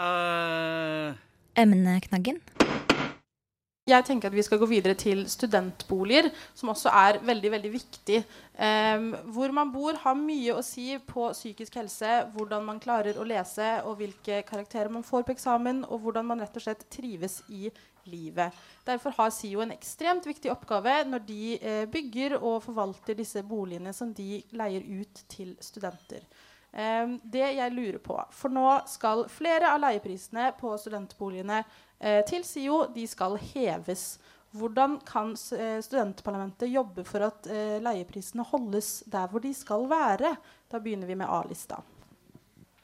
Uh... Emneknaggen. Jeg tenker at vi skal gå videre til studentboliger, som også er veldig veldig viktig. Um, hvor man bor, har mye å si på psykisk helse, hvordan man klarer å lese, og hvilke karakterer man får på eksamen, og hvordan man rett og slett trives i livet. Derfor har SIO en ekstremt viktig oppgave når de eh, bygger og forvalter disse boligene som de leier ut til studenter. Um, det jeg lurer på, For nå skal flere av leieprisene på studentboligene eh, til SIO de skal heves. Hvordan kan eh, studentparlamentet jobbe for at eh, leieprisene holdes der hvor de skal være? Da begynner vi med A-lista.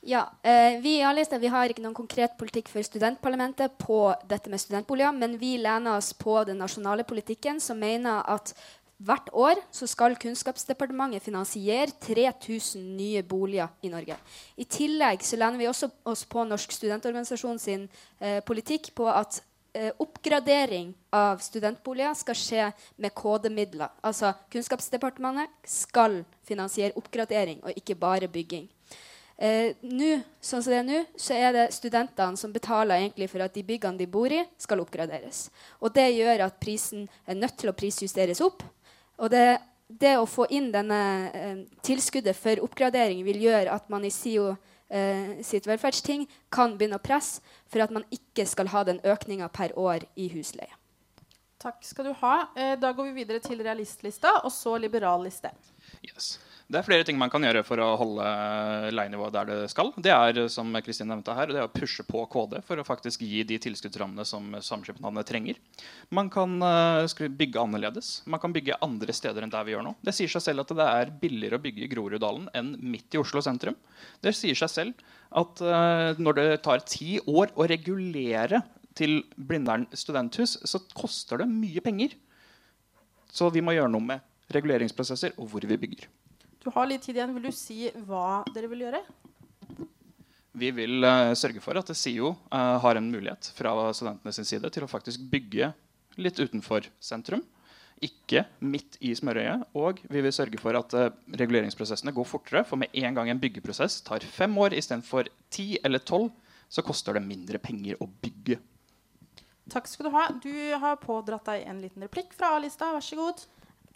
Ja, eh, Vi i A-lista har ikke noen konkret politikk for studentparlamentet på dette med studentboliger, men vi lener oss på den nasjonale politikken, som mener at hvert år skal Kunnskapsdepartementet finansiere 3000 nye boliger i Norge. I tillegg så lener vi også oss på Norsk studentorganisasjon sin eh, politikk på at eh, oppgradering av studentboliger skal skje med kodemidler. Altså Kunnskapsdepartementet skal finansiere oppgradering og ikke bare bygging. Eh, nå, sånn som det er nå, så er det studentene som betaler for at de byggene de bor i, skal oppgraderes. Og det gjør at prisen er nødt til å prisjusteres opp. Og det, det å få inn denne eh, tilskuddet for oppgradering vil gjøre at man i SIO eh, sitt velferdsting kan begynne å presse for at man ikke skal ha den økninga per år i husleie. Takk skal du ha. Eh, da går vi videre til realistlista, og så liberal liste. Yes. Det er flere ting man kan gjøre for å holde leienivået der det skal. Det er som Kristin nevnte her, det er å pushe på KD for å faktisk gi de tilskuddsrammene som samskipnadene trenger. Man kan bygge annerledes. Man kan bygge andre steder enn der vi gjør nå. Det sier seg selv at det er billigere å bygge i Groruddalen enn midt i Oslo sentrum. Det sier seg selv at når det tar ti år å regulere til Blindern studenthus, så koster det mye penger. Så vi må gjøre noe med reguleringsprosesser og hvor vi bygger. Du har litt tid igjen. Vil du si hva dere vil gjøre? Vi vil uh, sørge for at SIO uh, har en mulighet fra studentenes side til å faktisk bygge litt utenfor sentrum. Ikke midt i smørøyet. Og vi vil sørge for at uh, reguleringsprosessene går fortere. For med en gang en byggeprosess tar fem år istedenfor ti eller tolv, så koster det mindre penger å bygge. Takk skal du ha. Du har pådratt deg en liten replikk fra A-lista. Vær så god.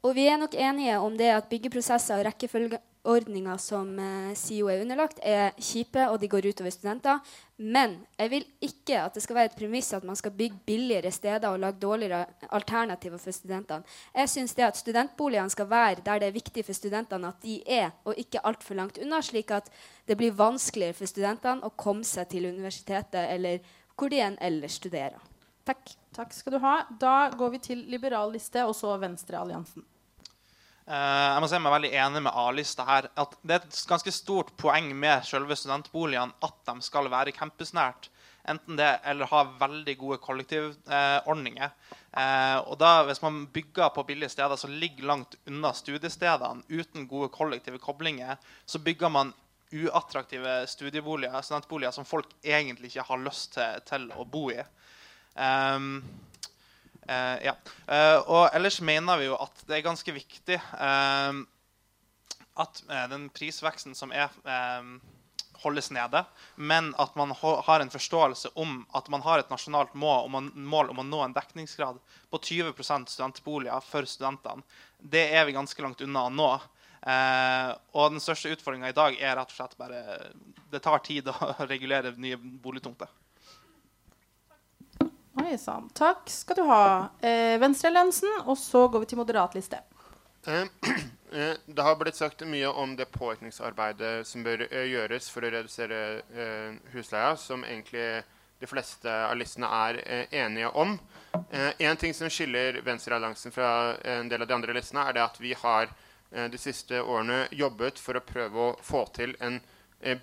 Og vi er nok enige om det at byggeprosesser og rekkefølgeordninger som eh, SIO er underlagt, er kjipe, og de går utover studenter. Men jeg vil ikke at det skal være et premiss at man skal bygge billigere steder og lage dårligere alternativer for studentene. Jeg syns det at studentboligene skal være der det er viktig for studentene at de er, og ikke altfor langt unna, slik at det blir vanskeligere for studentene å komme seg til universitetet eller hvor de enn ellers studerer. Takk. Takk skal du ha. Da går vi til liberal liste og så Venstrealliansen. Uh, jeg må si meg veldig enig med A-lista her. at Det er et ganske stort poeng med selve studentboligene at de skal være campusnært. Enten det eller ha veldig gode kollektivordninger. Uh, og da, Hvis man bygger på billige steder som ligger langt unna studiestedene, uten gode kollektive koblinger, så bygger man uattraktive studieboliger, studentboliger som folk egentlig ikke har lyst til, til å bo i. Um, Uh, ja. Uh, og ellers mener vi jo at det er ganske viktig uh, at den prisveksten som er holdes nede, men at man har en forståelse om at man har et nasjonalt mål om, mål om å nå en dekningsgrad på 20% studentboliger for studentene. Det er vi ganske langt unna å nå. og den største utfordringa i dag er rett og slett bare Det tar tid å regulere nye boligtomter. Oi sann. Takk skal du ha. Eh, Venstrealliansen, og så går vi til moderatliste. liste. eh, det har blitt sagt mye om det påvirkningsarbeidet som bør eh, gjøres for å redusere eh, husleia, som egentlig de fleste av listene er eh, enige om. En ting som skiller Venstrealliansen fra en del av de andre listene, er det at vi har de siste årene jobbet for å prøve å få til en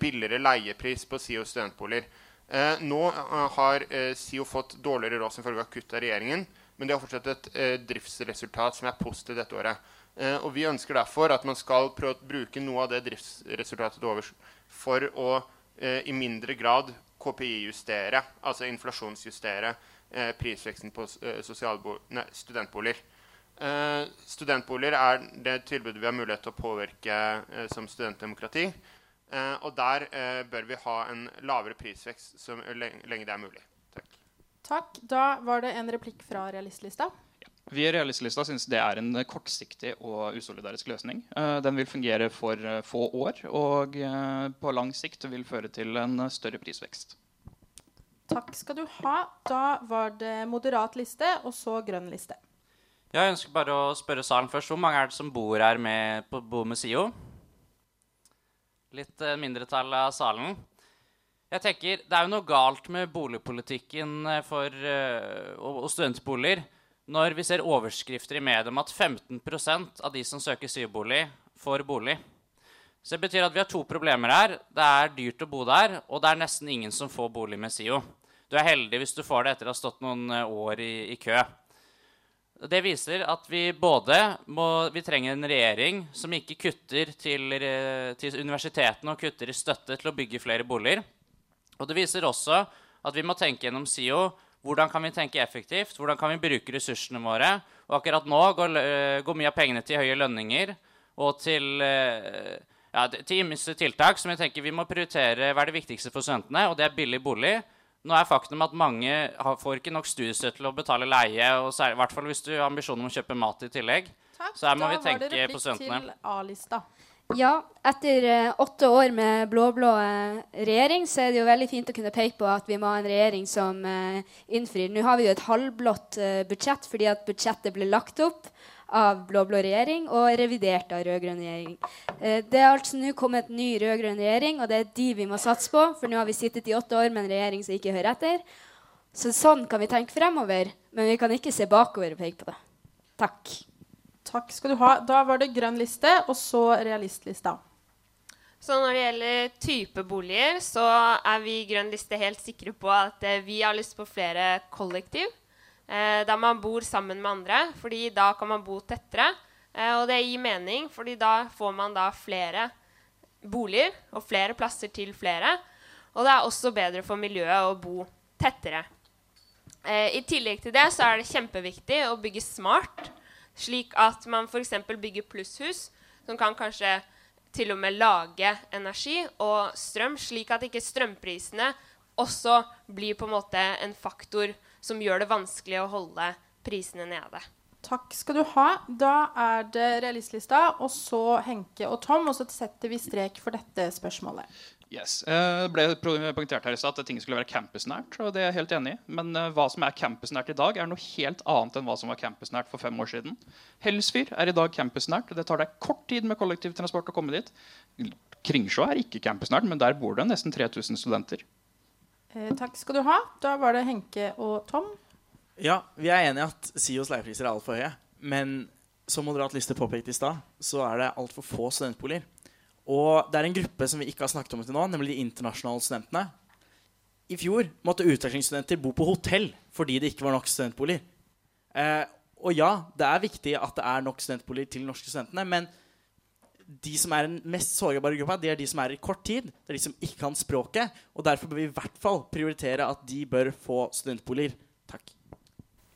billigere leiepris på SIO studentboliger. Eh, nå eh, har eh, SIO fått dårligere råd som følge av kutt av regjeringen, men de har fortsatt et eh, driftsresultat som er positivt dette året. Eh, og Vi ønsker derfor at man skal prøve å bruke noe av det driftsresultatet over for å eh, i mindre grad KPI-justere, altså inflasjonsjustere, prisveksten på nei, studentboliger. studentboliger er det tilbudet vi har mulighet til å påvirke som studentdemokrati. Eh, og der eh, bør vi ha en lavere prisvekst så lenge, lenge det er mulig. Takk. Takk. Da var det en replikk fra realistlista. Vi i Realistlista syns det er en kortsiktig og usolidarisk løsning. Eh, den vil fungere for få år og på lang sikt vil føre til en større prisvekst. Takk skal du ha. Da var det moderat liste, og så grønn liste. Jeg ønsker bare å spørre salen først. Hvor mange er det som bor her med, på, bor med SIO? Litt eh, mindretall av salen. Jeg tenker, Det er jo noe galt med boligpolitikken eh, for, eh, og, studentboliger når vi ser overskrifter i media om at 15% av de som søker SIO-bolig, får bolig. Så det betyr at vi har to problemer her. Det er dyrt å bo der, og det er nesten ingen som får bolig med SIO. Du er heldig hvis du får det etter å ha stått noen år i, i kø. Det viser at vi både må, vi trenger en regjering som ikke kutter til, eh, til, universitetene og kutter i støtte til å bygge flere boliger. Og det viser også at vi må tenke gjennom SIO. Hvordan kan vi tenke effektivt? Hvordan kan vi bruke ressursene våre? Og akkurat nå går, eh, går mye av pengene til høye lønninger og til, eh, ja, til tiltak som jeg tenker vi må prioritere hva er det viktigste for studentene, og det er billig bolig. Nå er faktum at mange får ikke nok studiestøtte til å betale leie. og I hvert fall hvis du har ambisjoner om å kjøpe mat i tillegg. Takk. Så her må vi tenke på studentene. A-lista. Ja, etter uh, åtte år med blå-blå uh, regjering, så er det jo veldig fint å kunne peke på at vi må ha en regjering som uh, innfrir. Nå har vi jo et halvblått budsjett fordi at budsjettet ble lagt opp av blå-blå regjering og revidert av rød-grønn regjering. Eh, det er altså nå kommet ny rød-grønn regjering, og det er de vi må satse på. For nå har vi sittet i åtte år med en regjering som ikke hører etter. Så sånn kan vi tenke fremover, men vi kan ikke se bakover og peke på det. Takk. Takk skal du ha. Da var det grønn liste, og så realistlista. Så når det gjelder type boliger, så er vi i Grønn liste helt sikre på at eh, vi har lyst på flere kollektiv eh, der man bor sammen med andre, fordi da kan man bo tettere. Eh, og det gir mening, fordi da får man da flere boliger og flere plasser til flere. Og det er også bedre for miljøet å bo tettere. Eh, I tillegg til det så er det kjempeviktig å bygge smart, slik at man f.eks. bygger plusshus, som kan kanskje til og med lage energi og strøm, slik at ikke strømprisene også blir på en måte en faktor som gjør det vanskelig å holde prisene nede. Takk skal du ha. Da er det realistlista, og så Henke og Tom. Og så setter vi strek for dette spørsmålet. Yes. Eh, det ble poengtert her i stad at ting skulle være campusnært. og det er jeg helt enig i. Men uh, hva som er campusnært i dag, er noe helt annet enn hva som var campusnært for fem år siden. Helsfyr er i dag campusnært. Det tar deg kort tid med kollektivtransport å komme dit. Kringsjå er ikke campusnært, men der bor det nesten 3000 studenter. Eh, takk skal du ha. Da var det Henke og Tom. Ja, vi er enige at SIOs leiepriser er altfor høye. Men som Moderat Liste påpekte i stad, så er det altfor få studentboliger. Og det er en gruppe som vi ikke har snakket om til nå, nemlig de internasjonale studentene. I fjor måtte utvekslingsstudenter bo på hotell fordi det ikke var nok studentboliger. Eh, og ja, det er viktig at det er nok studentboliger til norske studentene, men de som er den mest sårbare gruppa, det er de som er i kort tid. Det er de som ikke kan språket. Og derfor bør vi i hvert fall prioritere at de bør få studentboliger. Takk.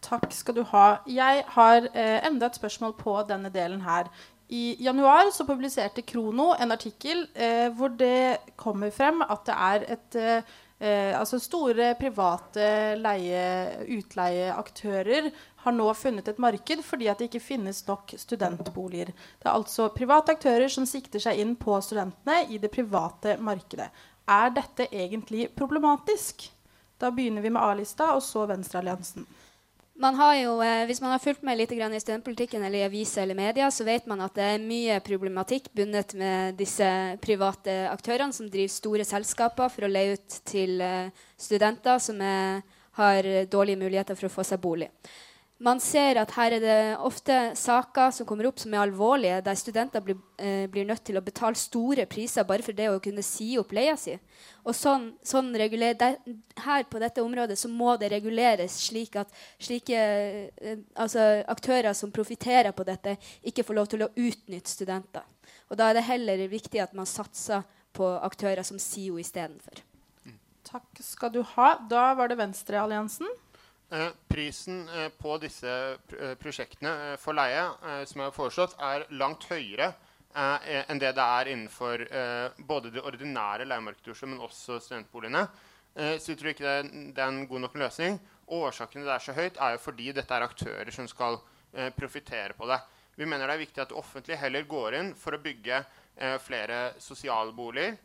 Takk skal du ha. Jeg har eh, enda et spørsmål på denne delen her. I januar så publiserte Krono en artikkel eh, hvor det kommer frem at det er et eh, Eh, altså store private leie, utleieaktører har nå funnet et marked fordi at det ikke finnes nok studentboliger. Det er altså private aktører som sikter seg inn på studentene i det private markedet. Er dette egentlig problematisk? Da begynner vi med A-lista og så Venstrealliansen. Man jo, eh, Hvis man har fulgt med litt i studentpolitikken eller i aviser eller media, så vet man at det er mye problematikk bundet med disse private aktørene som driver store selskaper for å leie ut til eh, studenter som er, har dårlige muligheter for å få seg bolig. Man ser at her er det ofte saker som kommer opp som er alvorlige, der studenter blir, eh, blir nødt til å betale store priser bare for det å kunne si opp leia si. Og sånn, sånn der, her på dette området så må det reguleres slik at slike eh, altså aktører som profitterer på dette, ikke får lov til å utnytte studenter. Og da er det heller viktig at man satser på aktører som SIO istedenfor. Takk skal du ha. Da var det Venstrealliansen. Eh, prisen eh, på disse eh, prosjektene for leie som er foreslått, er langt høyere enn det det er innenfor både det ordinære leiemarkedet men også studentboligene. Så vi tror ikke det, er en god nok løsning. Årsaken til det er så høyt, er jo fordi dette er aktører som skal profitere på det. Vi mener det er viktig at det offentlige heller går inn for å bygge flere sosialboliger.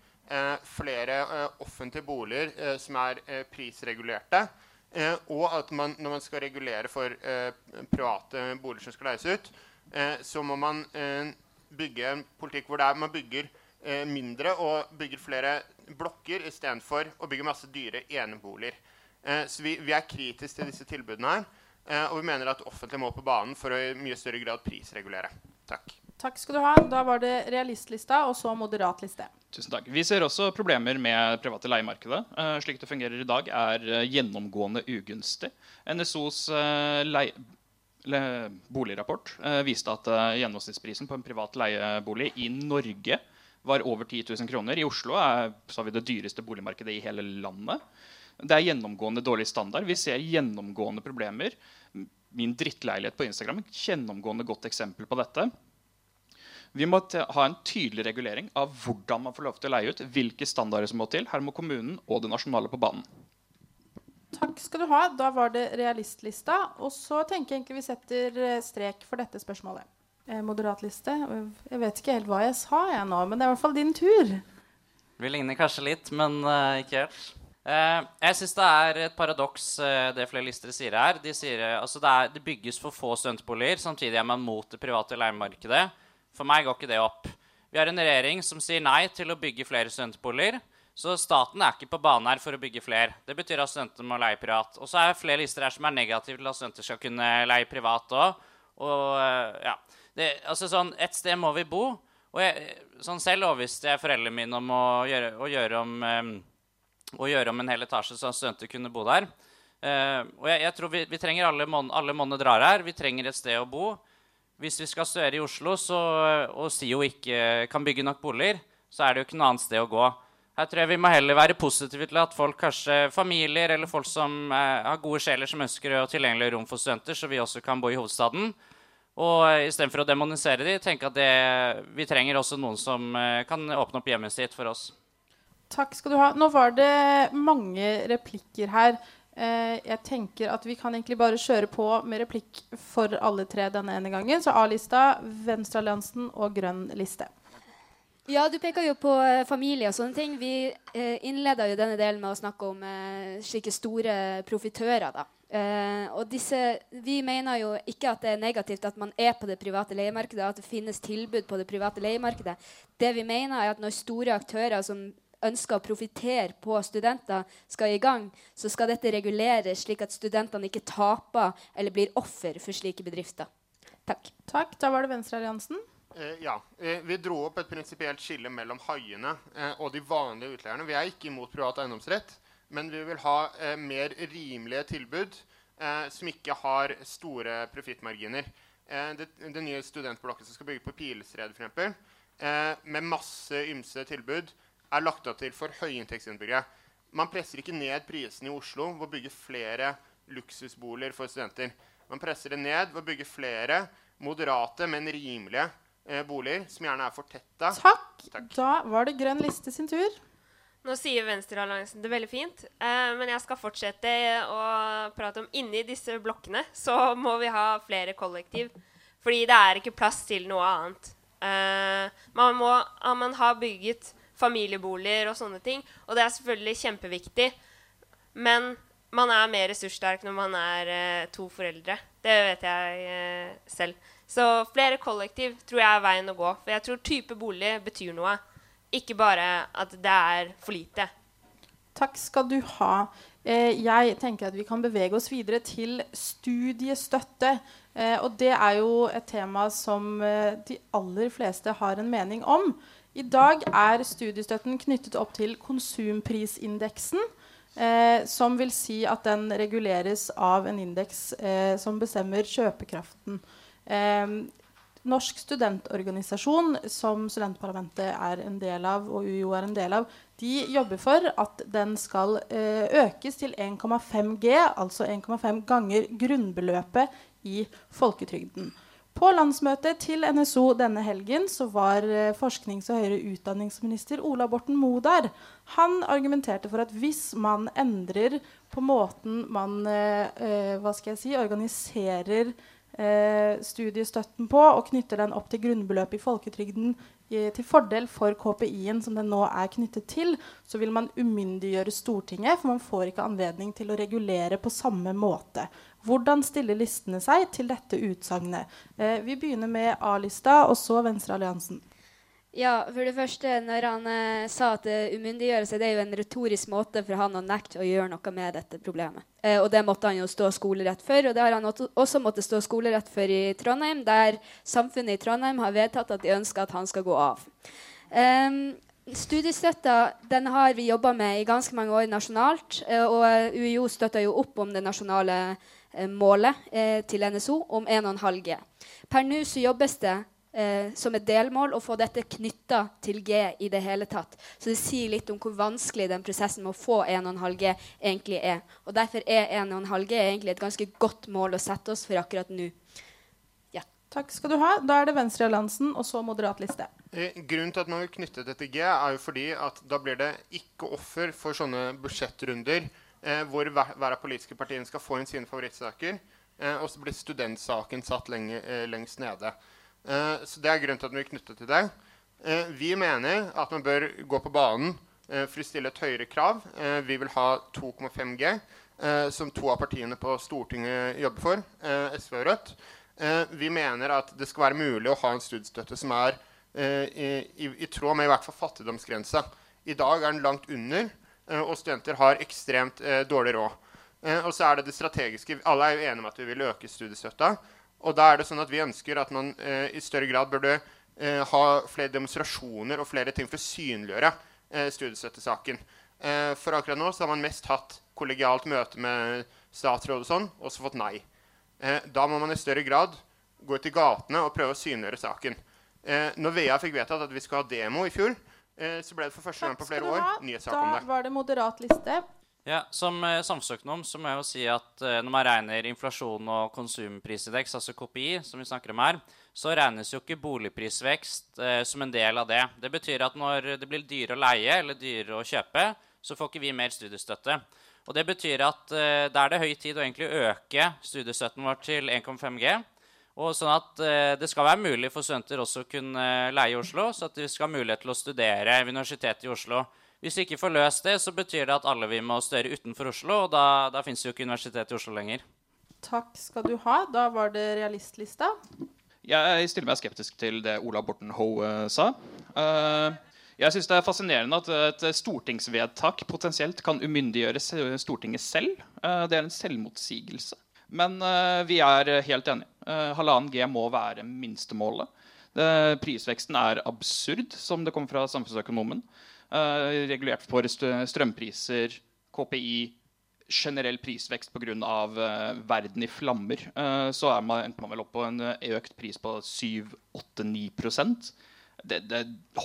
Flere offentlige boliger som er prisregulerte. Eh, og at man, når man skal regulere for eh, private boliger som skal leies ut, eh, så må man eh, bygge en politikk hvor man bygger eh, mindre og bygger flere blokker istedenfor å bygge masse dyre eneboliger. Eh, så vi, vi, er kritiske til disse tilbudene her. og vi mener at offentlige må på banen for å i mye større grad prisregulere. Takk. Takk skal du ha. Da var det realistlista og så moderatliste. Tusen takk. Vi ser også problemer med private leiemarkedet. Uh, slik det fungerer i dag, er uh, gjennomgående ugunstig. NSOs uh, lei le boligrapport viste at gjennomsnittsprisen på en privat leiebolig i Norge var over 10 000 kroner. I Oslo er vi det dyreste boligmarkedet i hele landet. Det er gjennomgående dårlig standard. Vi ser gjennomgående problemer. Min drittleilighet på Instagram er et gjennomgående godt eksempel på dette. Vi må ha en tydelig regulering av hvordan man får lov til å leie ut. hvilke standarder som må til. Her må kommunen og det nasjonale på banen. Takk skal du ha. Da var det realistlista. Og så tenker jeg egentlig vi setter eh, strek for dette spørsmålet. Eh, moderatliste. Jeg vet ikke helt hva jeg sa jeg nå, men det er i hvert fall din tur. Vi ligner kanskje litt, men uh, ikke helt. Uh, jeg syns det er et paradoks, uh, det flere lister sier her. De sier, altså det, er, det bygges for få studentboliger, samtidig er man mot det private leiemarkedet. For meg går ikke det opp. Vi har en regjering som sier nei til å bygge flere studentboliger. Så staten er ikke på banen her for å bygge flere. Det betyr at studentene må leie privat. Og så er det flere lister her som er negative til at studenter skal kunne leie privat òg. Og eh, ja, altså sånn, Et sted må vi bo. Og jeg, sånn selv overbeviste jeg foreldrene mine om å gjøre, å gjøre, om, um, å gjøre om en hel etasje, så studenter kunne bo der. Uh, og jeg, jeg, tror vi, vi trenger alle, mån, alle måneder drar her. Vi trenger et sted å bo. Hvis vi skal studere i Oslo så, og SIO ikke kan bygge nok boliger, så er det jo ikke noe annet sted å gå. Her tror jeg vi må heller være positive til at folk, kanskje familier eller folk som eh, har gode sjeler som ønsker å tilgjengelige rom for studenter, så vi også kan bo i hovedstaden. Og eh, istedenfor å demonisere de, tenke at det, vi trenger også noen som eh, kan åpne opp hjemmet sitt for oss. Takk skal du ha. Nå var det mange replikker her. Eh, jeg tenker at vi kan egentlig bare kjøre på med replikk for alle tre denne ene gangen. Så A-lista, Venstrealliansen og Grønn liste. Ja, du peker jo på eh, familie og sånne ting. Vi eh, innleda jo denne delen med å snakke om eh, slike store profitører. da. Eh, og disse, Vi mener jo ikke at det er negativt at man er på det private leiemarkedet, at det finnes tilbud på det private leiemarkedet. Det vi mener er at når store aktører som ønsker å profitere på studenter, skal i gang, så skal dette reguleres slik at studentene ikke taper eller blir offer for slike bedrifter. Takk. Takk. Da var det Venstrealliansen. Eh, ja. Eh, vi dro opp et prinsipielt skille mellom haiene eh, og de vanlige utleierne. Vi er ikke imot privat eiendomsrett, men vi vil ha eh, mer rimelige tilbud eh, som ikke har store profittmarginer. Eh, det, det, nye studentblokket som skal bygge på Pilestredet, f.eks., med masse ymse tilbud, er lagt opp til for høyinntektsinnbyggere. Man presser ikke ned prisene i Oslo ved å bygge flere luksusboliger for studenter. Man presser det ned ved å bygge flere moderate, men rimelige eh, boliger, som gjerne er for tetta. Takk. Takk. Da var det Grønn liste sin tur. Nå sier Venstrealliansen det veldig fint, eh, men jeg skal fortsette å prate om inni disse blokkene så må vi ha flere kollektiv. Fordi det er ikke plass til noe annet. Eh, man, må, man har bygget familieboliger og sånne ting. Og det er selvfølgelig kjempeviktig. Men man er mer ressurssterk når man er eh, to foreldre. Det vet jeg eh, selv. Så flere kollektiv tror jeg er veien å gå. For jeg tror type bolig betyr noe. Ikke bare at det er for lite. Takk skal du ha. Eh, jeg tenker at vi kan bevege oss videre til studiestøtte. Eh, og det er jo et tema som eh, de aller fleste har en mening om. I dag er studiestøtten knyttet opp til konsumprisindeksen. Eh, som vil si at den reguleres av en indeks eh, som bestemmer kjøpekraften. Eh, Norsk studentorganisasjon, som studentparlamentet er en del av, og UiO er en del av, de jobber for at den skal eh, økes til 1,5 G, altså 1,5 ganger grunnbeløpet i folketrygden. På landsmøtet til NSO denne helgen så var eh, forsknings- og høyere utdanningsminister Ola Borten Moe der. Han argumenterte for at hvis man endrer på måten man eh, eh, hva skal jeg si, organiserer eh, studiestøtten på og knytter den opp til grunnbeløpet i folketrygden til fordel for KPI-en som den nå er knyttet til, så vil man umyndiggjøre Stortinget, for man får ikke anledning til å regulere på samme måte. Hvordan stiller listene seg til dette utsagnet? Eh, vi begynner med A-lista, og så Venstrealliansen. Ja, for det første, når han eh, sa at det umyndiggjøres, det er jo en retorisk måte for han å nekte å gjøre noe med dette problemet. Eh, og det måtte han jo stå skolerett for, og det har han også måttet stå skolerett for i Trondheim, der samfunnet i Trondheim har vedtatt at de ønsker at han skal gå av. Um, Studiestøtta den har vi jobba med i ganske mange år nasjonalt. Eh, og UiO støtter jo opp om det nasjonale eh, målet eh, til NSO om 1,5 G. Per nå så jobbes det eh, som et delmål å få dette knytta til G i det hele tatt. Så det sier litt om hvor vanskelig den prosessen med å få 1,5 G egentlig er. Og derfor er 1,5 G egentlig et ganske godt mål å sette oss for akkurat nå. Takk skal du ha. Da er det Venstrealliansen og så Moderat liste. Eh, grunnen til at man vil knytte det til G, er jo fordi at da blir det ikke offer for sånne budsjettrunder eh, hvor hver, hver av politiske partiene skal få inn sine favorittsaker, eh, og så blir studentsaken satt lenge, eh, lengst nede. Eh, så det er grunnen til at vi er knyttet til det. Eh, vi mener at man bør gå på banen for å stille et høyere krav. vi vil ha 2,5 G, som to av partiene på Stortinget jobber for, SV og Rødt. Vi mener at det skal være mulig å ha en studiestøtte som er eh, i, i, tråd med i hvert fall fattigdomsgrensa. I dag er den langt under, og studenter har ekstremt dårlig råd. og så er det det strategiske. Alle er jo enige om at vi vil øke studiestøtta. Og da er det sånn at vi ønsker at man i større grad burde ha flere demonstrasjoner og flere ting for å synliggjøre studiestøttesaken. for akkurat nå så har man mest hatt kollegialt møte med statsråd og sånn, og så fått nei. Eh, da må man i større grad gå ut i gatene og prøve å synliggjøre saken. Eh, når VEA fikk vedtatt at vi skulle ha demo i fjor, eh, så ble det for første gang på flere år nyhetssak om det. Da var det moderat liste. Ja, Som eh, samfunnsøkonom så må jeg jo si at eh, når man regner inflasjon og konsumprisindeks, altså KPI, som vi snakker om her, så regnes jo ikke boligprisvekst eh, som en del av det. Det betyr at når det blir dyrere å leie eller dyrere å kjøpe, så får ikke vi mer studiestøtte. Og Det betyr at eh, da er det høy tid å egentlig øke studiestøtten vår til 1,5 G. Og sånn at uh, Det skal være mulig for studenter også å kunne uh, leie i Oslo, så at de skal ha mulighet til å studere ved Universitetet i Oslo. Hvis vi ikke får løst det, så betyr det at alle vi må studere utenfor Oslo. Og da, da fins jo ikke Universitetet i Oslo lenger. Takk skal du ha. Da var det realistlista. Jeg stiller meg skeptisk til det Ola Borten Hoe sa. Uh, jeg synes Det er fascinerende at et stortingsvedtak potensielt kan umyndiggjøre Stortinget selv. Eh, det er en selvmotsigelse. Men eh, vi er helt enige. Eh, halvannen G må være minstemålet. Prisveksten er absurd, som det kommer fra samfunnsøkonomen. Regulert for strømpriser, KPI, generell prisvekst pga. Uh, verden i flammer, uh, så er man, man vel opp på en økt pris på 7-8-9 det, det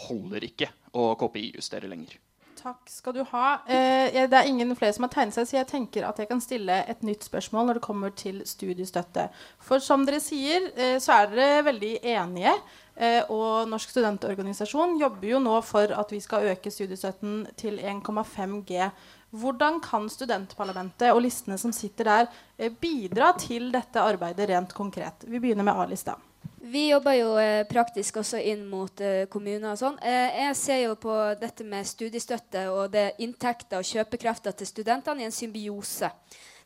holder ikke å KPI-justere lenger. Takk skal du ha. Eh, det er ingen flere som har tegnet seg, så jeg tenker at jeg kan stille et nytt spørsmål når det kommer til studiestøtte. For som dere sier, eh, så er dere veldig enige. Eh, og Norsk studentorganisasjon jobber jo nå for at vi skal øke studiestøtten til 1,5 G. Hvordan kan studentparlamentet og listene som sitter der, eh, bidra til dette arbeidet rent konkret? Vi begynner med A-lista. Vi jobber jo eh, praktisk også inn mot eh, kommuner og sånn. Eh, jeg ser jo på dette med studiestøtte og det inntekter og kjøpekrafta til studentene i en symbiose.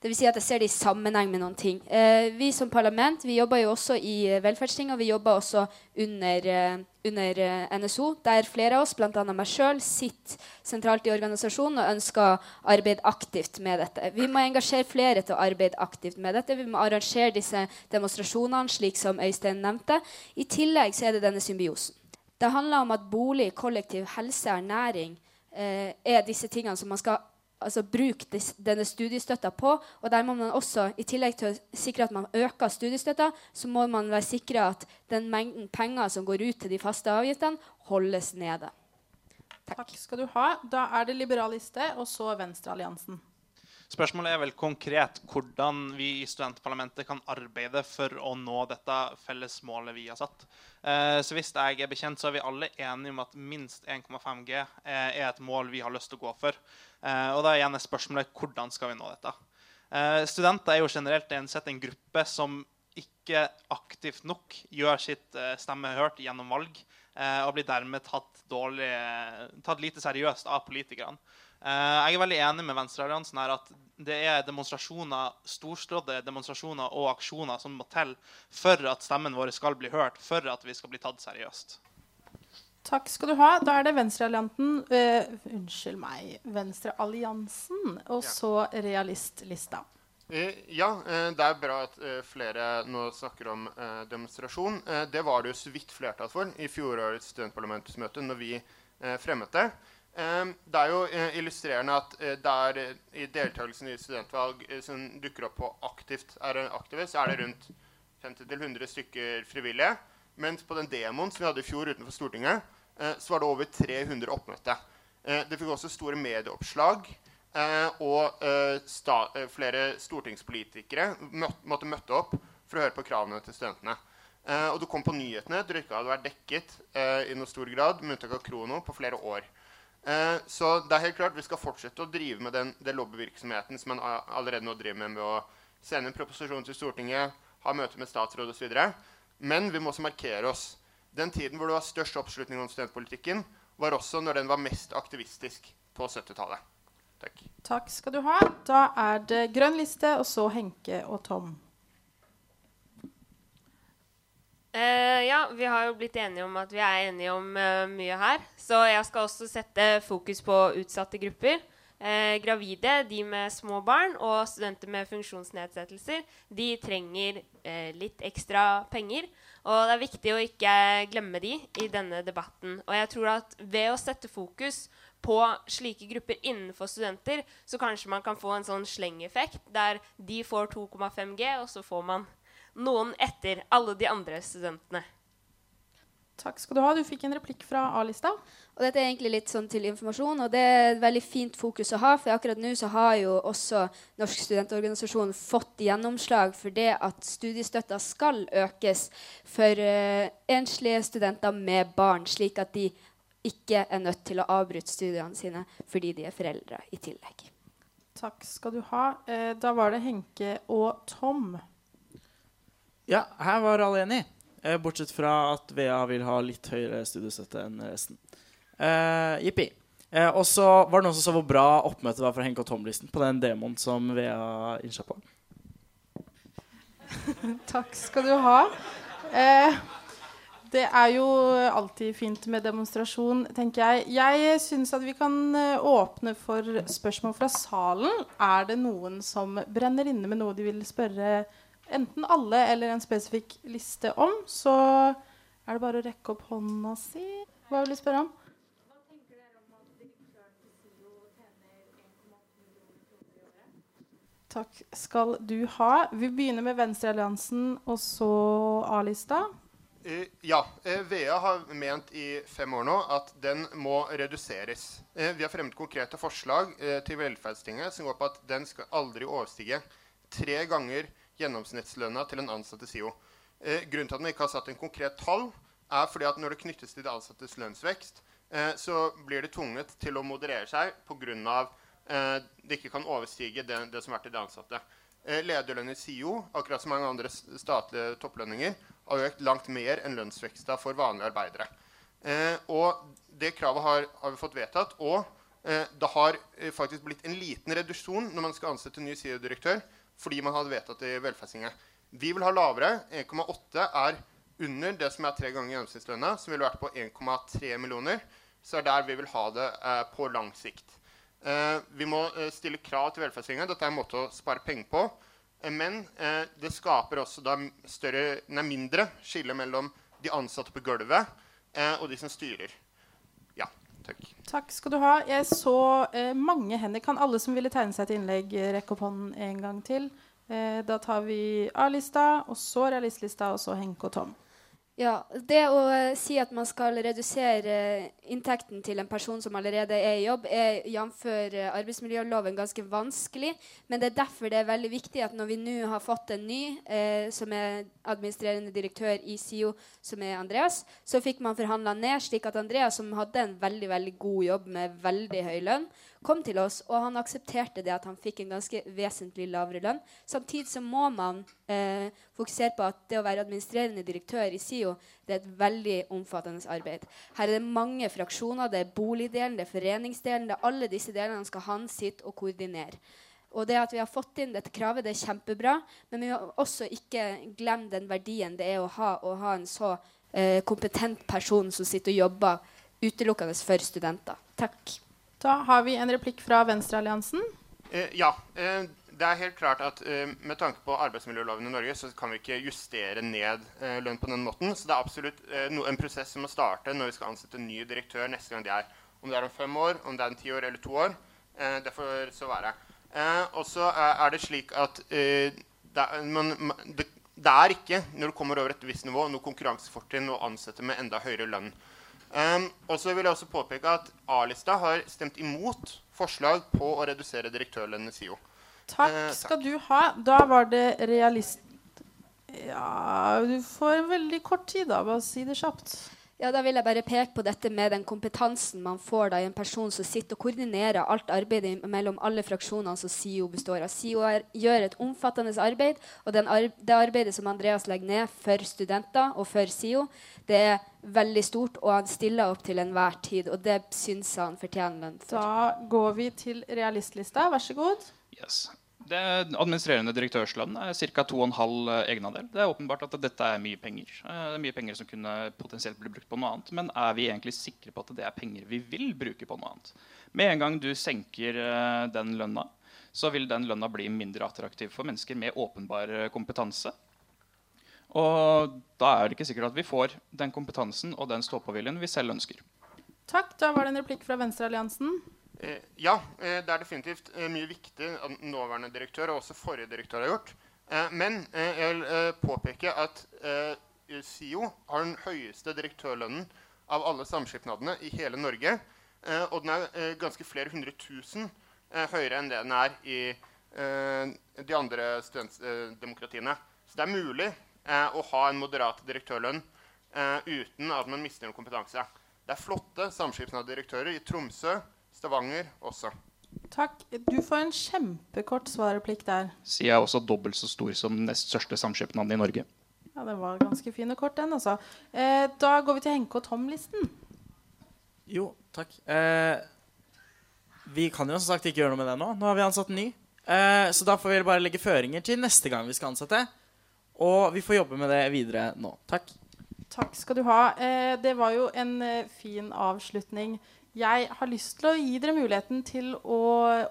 Det vil si at jeg ser det i sammenheng med noen ting. Eh, vi som parlament vi jobber jo også i eh, velferdsting, og vi jobber også under, eh, under eh, NSO, der flere av oss, bl.a. meg sjøl, sitter sentralt i organisasjonen og ønsker å arbeide aktivt med dette. Vi må engasjere flere til å arbeide aktivt med dette. Vi må arrangere disse demonstrasjonene, slik som Øystein nevnte. I tillegg så er det denne symbiosen. Det handler om at bolig, kollektiv, helse, ernæring eh, er disse tingene som man skal altså bruke denne studiestøtta på. Og der må man også, i tillegg til å sikre at man øker studiestøtta, så må man være sikre at den mengden penger som går ut til de faste avgiftene, holdes nede. Takk. Takk skal du ha. Da er det Liberaliste og så Venstrealliansen. Spørsmålet er vel konkret hvordan vi i studentparlamentet kan arbeide for å nå dette felles målet vi har satt. Eh, så hvis jeg er bekjent, så er vi alle enige om at minst 1,5 G er et mål vi har lyst til å gå for. Eh, og da er igjen spørsmålet hvordan skal vi nå dette. Eh, studenter er jo generelt sett en gruppe som ikke aktivt nok gjør sitt stemme hørt gjennom valg, og blir dermed tatt, dårlig, tatt lite seriøst av politikerne. Eh, jeg er veldig enig med Venstrealliansen her at det er demonstrasjoner, storslåtte demonstrasjoner og aksjoner som må til for at stemmen vår skal bli hørt, for at vi skal bli tatt seriøst. Takk skal du ha. Da er det Venstrealliansen uh, Unnskyld meg. Venstrealliansen, og så Realistlista. Eh, ja, det er bra at flere nå snakker om demonstrasjon. Det var det jo så vidt flertall for i fjorårets studentparlamentsmøte når vi fremmet det. Det er jo eh, illustrerende at eh, der eh, i deltakelsen i studentvalg som dukker opp på aktivt, er aktive, så er det rundt 50-100 stykker frivillige. Mens på den demoen som vi hadde i fjor utenfor Stortinget, så var det over 300 oppmøtte. Det fikk også store medieoppslag. Og sta flere stortingspolitikere måtte møtte opp for å høre på kravene til studentene. Og det kom på nyhetene. Det hadde vært dekket i noe stor grad med unntak av Krono på flere år. Eh, så det er helt klart vi skal fortsette å drive med den, den lobbyvirksomheten som man allerede nå driver med, med å sende en proposisjon til Stortinget, ha møte med statsråd osv. Men vi må også markere oss. Den tiden hvor det var størst oppslutning om studentpolitikken, var også når den var mest aktivistisk på 70-tallet. Takk. Takk skal du ha. Da er det grønn liste, og så Henke og Tom. Uh, ja, vi har jo blitt enige om at vi er enige om uh, mye her. Så jeg skal også sette fokus på utsatte grupper. Uh, gravide, de med små barn og studenter med funksjonsnedsettelser. De trenger litt ekstra penger. Og det er viktig å ikke glemme de i denne debatten. Og jeg tror at ved å sette fokus på slike grupper innenfor studenter, så kanskje man kan få en sånn slengeffekt der de får 2,5 G, og så får man noen etter alle de andre studentene. Takk skal du ha. Du fikk en replikk fra A-lista. Og dette er egentlig litt sånn til informasjon, og det er et veldig fint fokus å ha. For akkurat nå så har jo også Norsk studentorganisasjon fått gjennomslag for det at studiestøtta skal økes for uh, enslige studenter med barn, slik at de ikke er nødt til å avbryte studiene sine fordi de er foreldre i tillegg. Takk skal du ha. Eh, da var det Henke og Tom. Ja, her var alle enige. Eh, bortsett fra at VA vil ha litt høyere studiestøtte enn resten. Eh, Jippi. Eh, og så var det noen som sa hvor bra oppmøtet var fra Henke og Tom-listen på den demoen som VA innsja på. Takk skal du ha. Eh, det er jo alltid fint med demonstrasjon, tenker jeg. Jeg syns at vi kan eh, åpne for spørsmål fra salen. Er det noen som brenner inne med noe de vil spørre enten alle eller en spesifikk liste om, så er det bare å rekke opp hånda si. Hva vil du spørre om? Takk skal du ha. Vi begynner med Venstrealliansen og så A-lista. Uh, ja. Uh, VEA har ment i fem år nå at den må reduseres. Uh, vi har fremmet konkrete forslag til Velferdstinget som går på at den skal aldri overstige tre ganger gjennomsnittslønna til en ansatt i SIO. Eh, grunnen til at man ikke har satt en konkret tall, er fordi at når det knyttes til de ansattes lønnsvekst, eh, så blir det tvunget til å moderere seg pga. at det ikke kan overstige det, det som er til de ansatte. Eh, lederlønn i SIO, akkurat som mange andre statlige topplønninger, har økt langt mer enn lønnsveksta for vanlige arbeidere. Eh, og det kravet har, har, vi fått vedtatt. Og eh, det har eh, faktisk blitt en liten reduksjon når man skal ansette ny CEO-direktør, fordi man hadde vedtatt det i velferdstinget. Vi vil ha lavere. 1,8 er under det som er tre ganger gjennomsnittslønna, som ville vært på 1,3 millioner. Så er der vi vil ha det eh, på lang sikt. Eh, vi må eh, stille krav til velferdstinget. Dette er en måte å spare penger på. Men eh, det skaper også da større, nei, mindre skille mellom de ansatte på gulvet eh, og de som styrer. Ja, takk. Takk skal du ha. Jeg så eh, mange hender. Kan alle som ville tegne seg til innlegg, eh, rekke opp hånden en gang til? Eh, da tar vi A-lista, og så realistlista, og så Henke og Tom. Ja, Det å eh, si at man skal redusere inntekten til en person som allerede er i jobb, er jf. Arbeidsmiljøloven ganske vanskelig. Men det er derfor det er veldig viktig at når vi nå har fått en ny, eh, som er administrerende direktør i SIO, som er Andreas, så fikk man forhandla ned, slik at Andreas, som hadde en veldig veldig god jobb med veldig høy lønn, kom til oss, og han aksepterte det at han fikk en ganske vesentlig lavere lønn. Samtidig så må man eh, fokusere på at det å være administrerende direktør i SIO det er et veldig omfattende arbeid. Her er det mange fraksjoner. Det er boligdelen, det er foreningsdelen. det er Alle disse delene skal han sitte og koordinere. Og det at vi har fått inn dette kravet, det er kjempebra. Men vi må også ikke glemme den verdien det er å ha, å ha en så eh, kompetent person som sitter og jobber utelukkende for studenter. Takk. Da har vi en replikk fra Venstrealliansen. Eh, ja. Eh, det er helt klart at eh, Med tanke på arbeidsmiljøloven i Norge så kan vi ikke justere ned eh, lønn på den måten. Så det er absolutt eh, no, en prosess som må starte når vi skal ansette en ny direktør neste gang de er. Om det er om fem år, om det er om ti år eller to år. Eh, det får så være. og så er det slik at det er, man, det, det, er ikke, når du kommer over et visst nivå, noe konkurransefortrinn å ansette med enda høyere lønn. Um, og så vil jeg også påpeke at A-lista har stemt imot forslag på å redusere direktørlønnen i SIO. Takk uh, skal du ha. Da var det realist... Ja Du får en veldig kort tid, da. Bare si det kjapt. Ja, da vil jeg bare peke på dette med den kompetansen man får da i en person som sitter og koordinerer alt arbeidet mellom alle fraksjonene som SIO består av. SIO er, gjør et omfattende arbeid, og ar det arbeidet som Andreas legger ned for studenter og for SIO, det er veldig stort, og han stiller opp til enhver tid. Og det syns han fortjener lønn for. Da går vi til realistlista. Vær så god. Yes. Det administrerende direktørslønn er ca. 2,5 egenandel. Det er åpenbart at dette er mye penger. Eh, det er mye penger som kunne potensielt bli brukt på noe annet. Men er vi egentlig sikre på at det er penger vi vil bruke på noe annet? Med en gang du senker eh, den lønna, så vil den lønna bli mindre attraktiv for mennesker med åpenbar eh, kompetanse. Og da er det ikke sikkert at vi får den kompetansen og den stå-på-viljen vi selv ønsker. Takk. Da var det en replikk fra Venstrealliansen. Eh, ja, eh, det er definitivt eh, mye viktig at nåværende direktør og også forrige direktør har gjort. men jeg vil påpeke at SIO har den høyeste direktørlønnen av alle samskipnadene i hele Norge. og den er ganske flere hundre tusen høyere enn det den er i de andre studentdemokratiene. Så det er mulig å ha en moderat direktørlønn uten at man mister noen kompetanse. Det er flotte samskipnadsdirektører i Tromsø, Stavanger også. Takk. Du får en kjempekort svarreplikk der. Sier jeg også dobbelt så stor som den nest største samskipnaden i Norge. Ja, det var ganske fin og kort, den, altså. Eh, da går vi til Henke og Tom-listen. Jo, takk. Eh, vi kan jo som sagt ikke gjøre noe med det nå. Nå har vi ansatt en ny. Eh, så da får vi bare legge føringer til neste gang vi skal ansette. Og vi får jobbe med det videre nå. Takk. Takk skal du ha. Eh, det var jo en eh, fin avslutning. Jeg har lyst til å gi dere muligheten til å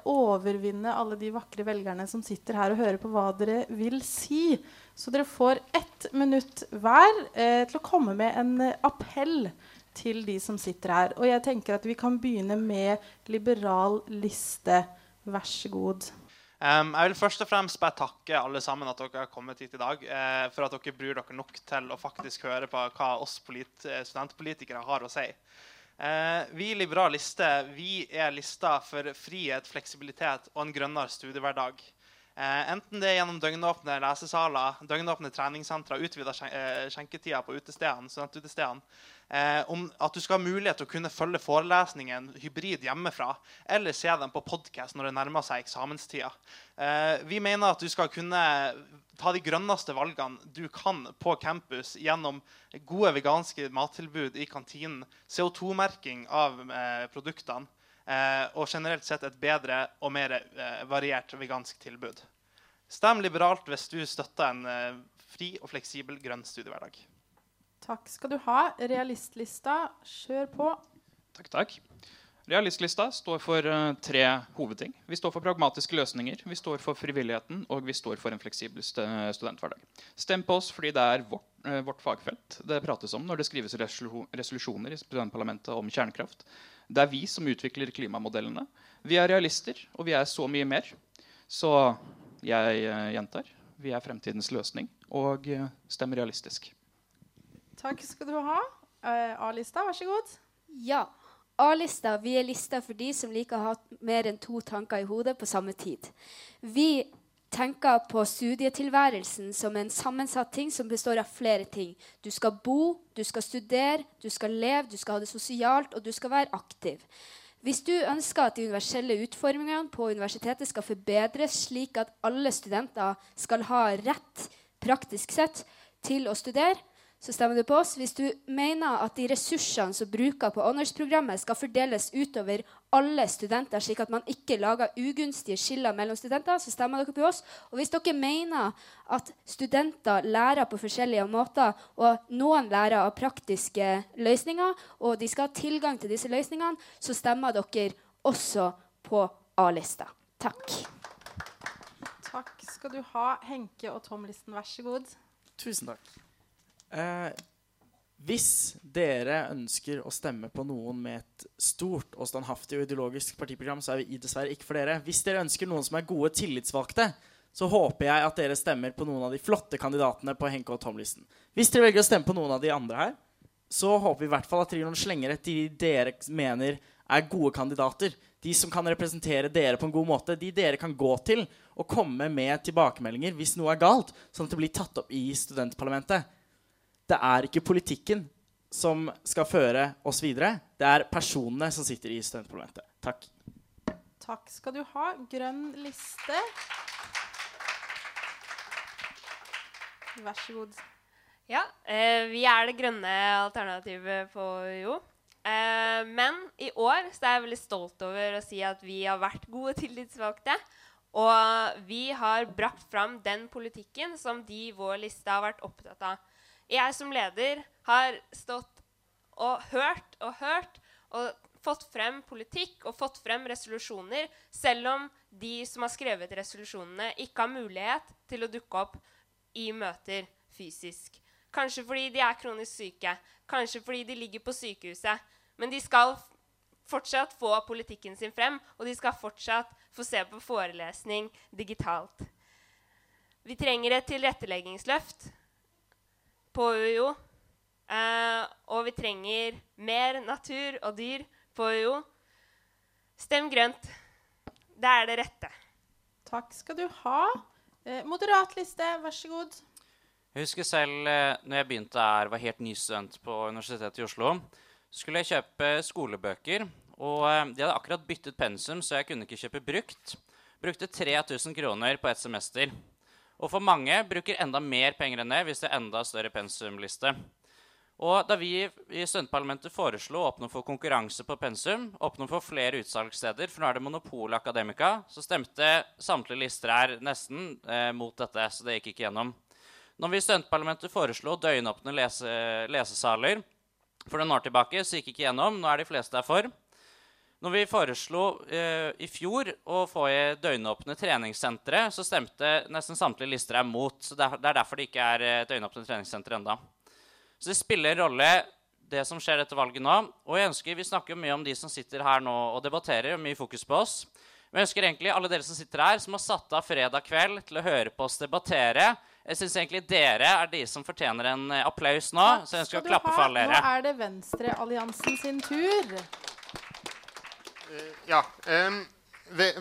overvinne alle de vakre velgerne som sitter her og hører på hva dere vil si. Så dere får ett minutt hver eh, til å komme med en appell til de som sitter her. Og jeg tenker at vi kan begynne med liberal liste. Vær så god. Um, jeg vil først og fremst bare takke alle sammen at dere har kommet hit i dag. Uh, for at dere bryr dere nok til å faktisk høre på hva oss studentpolitikere har å si. Uh, vi i Liberal liste vi er lista for frihet, fleksibilitet og en grønnere studiehverdag. Uh, enten det er gjennom døgnåpne lesesaler, døgnåpne treningssentre, utvida eh, skjenketider på utestedene, studentutestedene, eh, om at du skal ha mulighet til å kunne følge forelesningen hybrid hjemmefra, eller se dem på podkast når det nærmer seg eksamenstida. Eh, vi mener at du skal kunne ta de grønneste valgene du kan på campus gjennom gode veganske mattilbud i kantinen, CO2-merking av eh, produktene eh, og generelt sett et bedre og mer eh, variert vegansk tilbud. Stem liberalt hvis du støtter en eh, fri og fleksibel grønn studiehverdag. Takk skal du ha. Realistlista, kjør på. Takk, takk. Realistlista står for uh, tre hovedting. Vi står for pragmatiske løsninger, vi står for frivilligheten, og vi står for en fleksibel st studenthverdag. Stem på oss fordi det er vårt, uh, vårt, fagfelt det prates om når det skrives resolusjoner i studentparlamentet om kjernekraft. Det er vi som utvikler klimamodellene. Vi er realister, og vi er så mye mer. Så jeg uh, gjentar vi er fremtidens løsning, og stem realistisk. Takk skal du ha. Uh, A-lista, vær så god. Ja. A-lista vi er lista for de som liker å ha mer enn to tanker i hodet på samme tid. Vi tenker på studietilværelsen som en sammensatt ting som består av flere ting. Du skal bo, du skal studere, du skal leve, du skal ha det sosialt, og du skal være aktiv. Hvis du ønsker at de universelle utformingene på universitetet skal forbedres, slik at alle studenter skal ha rett, praktisk sett, til å studere, så stemmer du på oss. Hvis du mener at de ressursene som bruker på honors-programmet, skal fordeles utover alle studenter, slik at man ikke lager ugunstige skiller mellom studenter, så stemmer dere på oss. Og hvis dere mener at studenter lærer på forskjellige måter, og noen lærer av praktiske løsninger, og de skal ha tilgang til disse løsningene, så stemmer dere også på A-lista. Takk. Takk skal du ha, Henke og Tom Listen. Vær så god. Tusen takk. Eh, hvis dere ønsker å stemme på noen med et stort og standhaftig og ideologisk partiprogram, så er vi dessverre ikke for dere. Hvis dere ønsker noen som er gode tillitsvalgte, så håper jeg at dere stemmer på noen av de flotte kandidatene på Henke og Tom-listen. Hvis dere velger å stemme på noen av de andre her, så håper vi i hvert fall at dere slenger til de dere mener er gode kandidater. De som kan representere dere på en god måte. De dere kan gå til og komme med tilbakemeldinger hvis noe er galt, sånn at det blir tatt opp i studentparlamentet. Det er ikke politikken som skal føre oss videre. Det er personene som sitter i studentparlamentet. Takk. Takk skal du ha. Grønn liste. Vær så god. Ja, eh, vi er det grønne alternativet på jo. Eh, men i år så er jeg veldig stolt over å si at vi har vært gode tillitsvalgte. Og vi har brakt fram den politikken som de i vår liste har vært opptatt av. Jeg som leder har stått og hørt og hørt og fått frem politikk og fått frem resolusjoner, selv om de som har skrevet resolusjonene, ikke har mulighet til å dukke opp i møter fysisk. Kanskje fordi de er kronisk syke, kanskje fordi de ligger på sykehuset. Men de skal fortsatt få politikken sin frem, og de skal fortsatt få se på forelesning digitalt. Vi trenger et tilretteleggingsløft på UiO. Uh, og vi trenger mer natur og dyr på UiO. Stem grønt. Det er det rette. Takk skal du ha. Eh, moderat liste, vær så god. Jeg husker selv eh, når jeg begynte her, var helt ny student på Universitetet i Oslo. Skulle jeg kjøpe skolebøker, og eh, de hadde akkurat byttet pensum, så jeg kunne ikke kjøpe brukt. Brukte 3000 kroner på ett semester. Og for mange bruker enda mer penger enn det hvis det er enda større pensumliste. Og da vi i Studentparlamentet foreslo å åpne for konkurranse på pensum, åpne for flere utsalgssteder, for nå er det monopol akademika, så stemte samtlige lister her nesten eh, mot dette, så det gikk ikke gjennom. Når vi i Studentparlamentet foreslo døgnåpne lese lesesaler for noen år tilbake, så gikk ikke gjennom. Nå er de fleste der for. Når vi foreslo eh, i fjor å få i døgnåpne treningssentre, så stemte nesten samtlige lister her mot. så Det er derfor det ikke er eh, døgnåpne treningssentre enda. Så det spiller en rolle, det som skjer etter valget nå. Og jeg ønsker, Vi snakker mye om de som sitter her nå og debatterer, og mye fokus på oss. Men jeg ønsker egentlig alle dere som sitter her, som har satt av fredag kveld til å høre på oss debattere. Jeg syns egentlig dere er de som fortjener en eh, applaus nå. Takk så jeg ønsker å klappe for alle dere. Nå er det Venstrealliansen sin tur. Eh, Ja.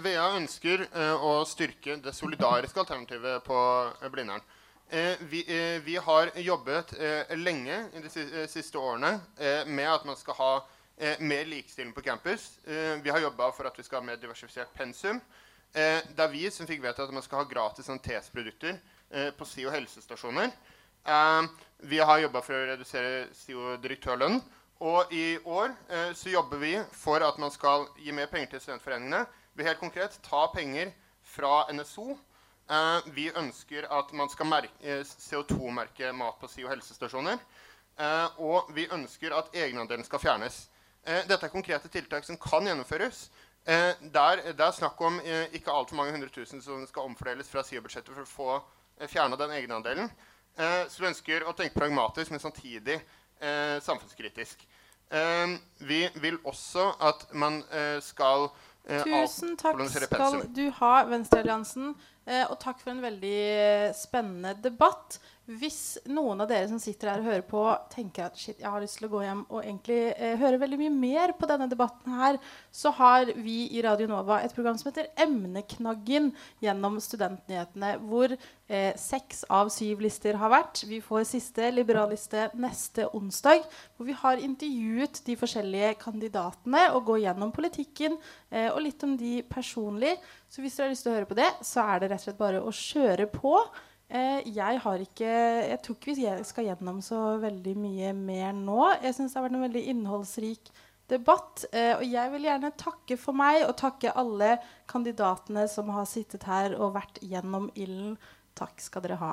VEA ønsker eh, å styrke det solidariske alternativet på eh, Blindern. Vi, vi har jobbet lenge i de si- siste årene med at man skal ha mer likestilling på campus. Vi har jobba for at vi skal ha mer diversifisert pensum. Det er vi som fikk vedtatt at man skal ha gratis antesprodukter på SIO helsestasjoner. Vi har jobba for å redusere SIO-direktørlønnen. Og i år eh, så jobber vi for at man skal gi mer penger til studentforeningene. Vi helt konkret ta penger fra NSO. Eh, vi ønsker at man skal eh, CO2-merke mat på SIO helsestasjoner. Eh, og vi ønsker at egenandelen skal fjernes. Eh, dette er konkrete tiltak som kan gjennomføres. Eh, der, det er snakk om eh, ikke altfor mange hundre tusen som skal omfordeles fra SIO-budsjettet for å få eh, fjerna den egenandelen. Eh, så vi ønsker å tenke pragmatisk, men samtidig eh, samfunnskritisk. Eh, vi vil også at man eh, skal eh, Tusen takk skal du ha, Venstrealliansen. Eh, og takk for en veldig spennende debatt. Hvis noen av dere som sitter her og hører på, tenker at shit, jeg har lyst til å gå hjem og egentlig eh, høre veldig mye mer på denne debatten her, så har vi i Radio Nova et program som heter Emneknaggen gjennom Studentnyhetene, hvor eh, seks av syv lister har vært. Vi får siste liberalliste neste onsdag, hvor vi har intervjuet de forskjellige kandidatene og går gjennom politikken eh, og litt om de personlig. Så hvis dere har lyst til å høre på det, så er det rett og slett bare å kjøre på. Eh, jeg har ikke Jeg tror ikke vi skal gjennom så veldig mye mer nå. Jeg syns det har vært en veldig innholdsrik debatt. Eh, og jeg vil gjerne takke for meg og takke alle kandidatene som har sittet her og vært gjennom ilden. Takk skal dere ha.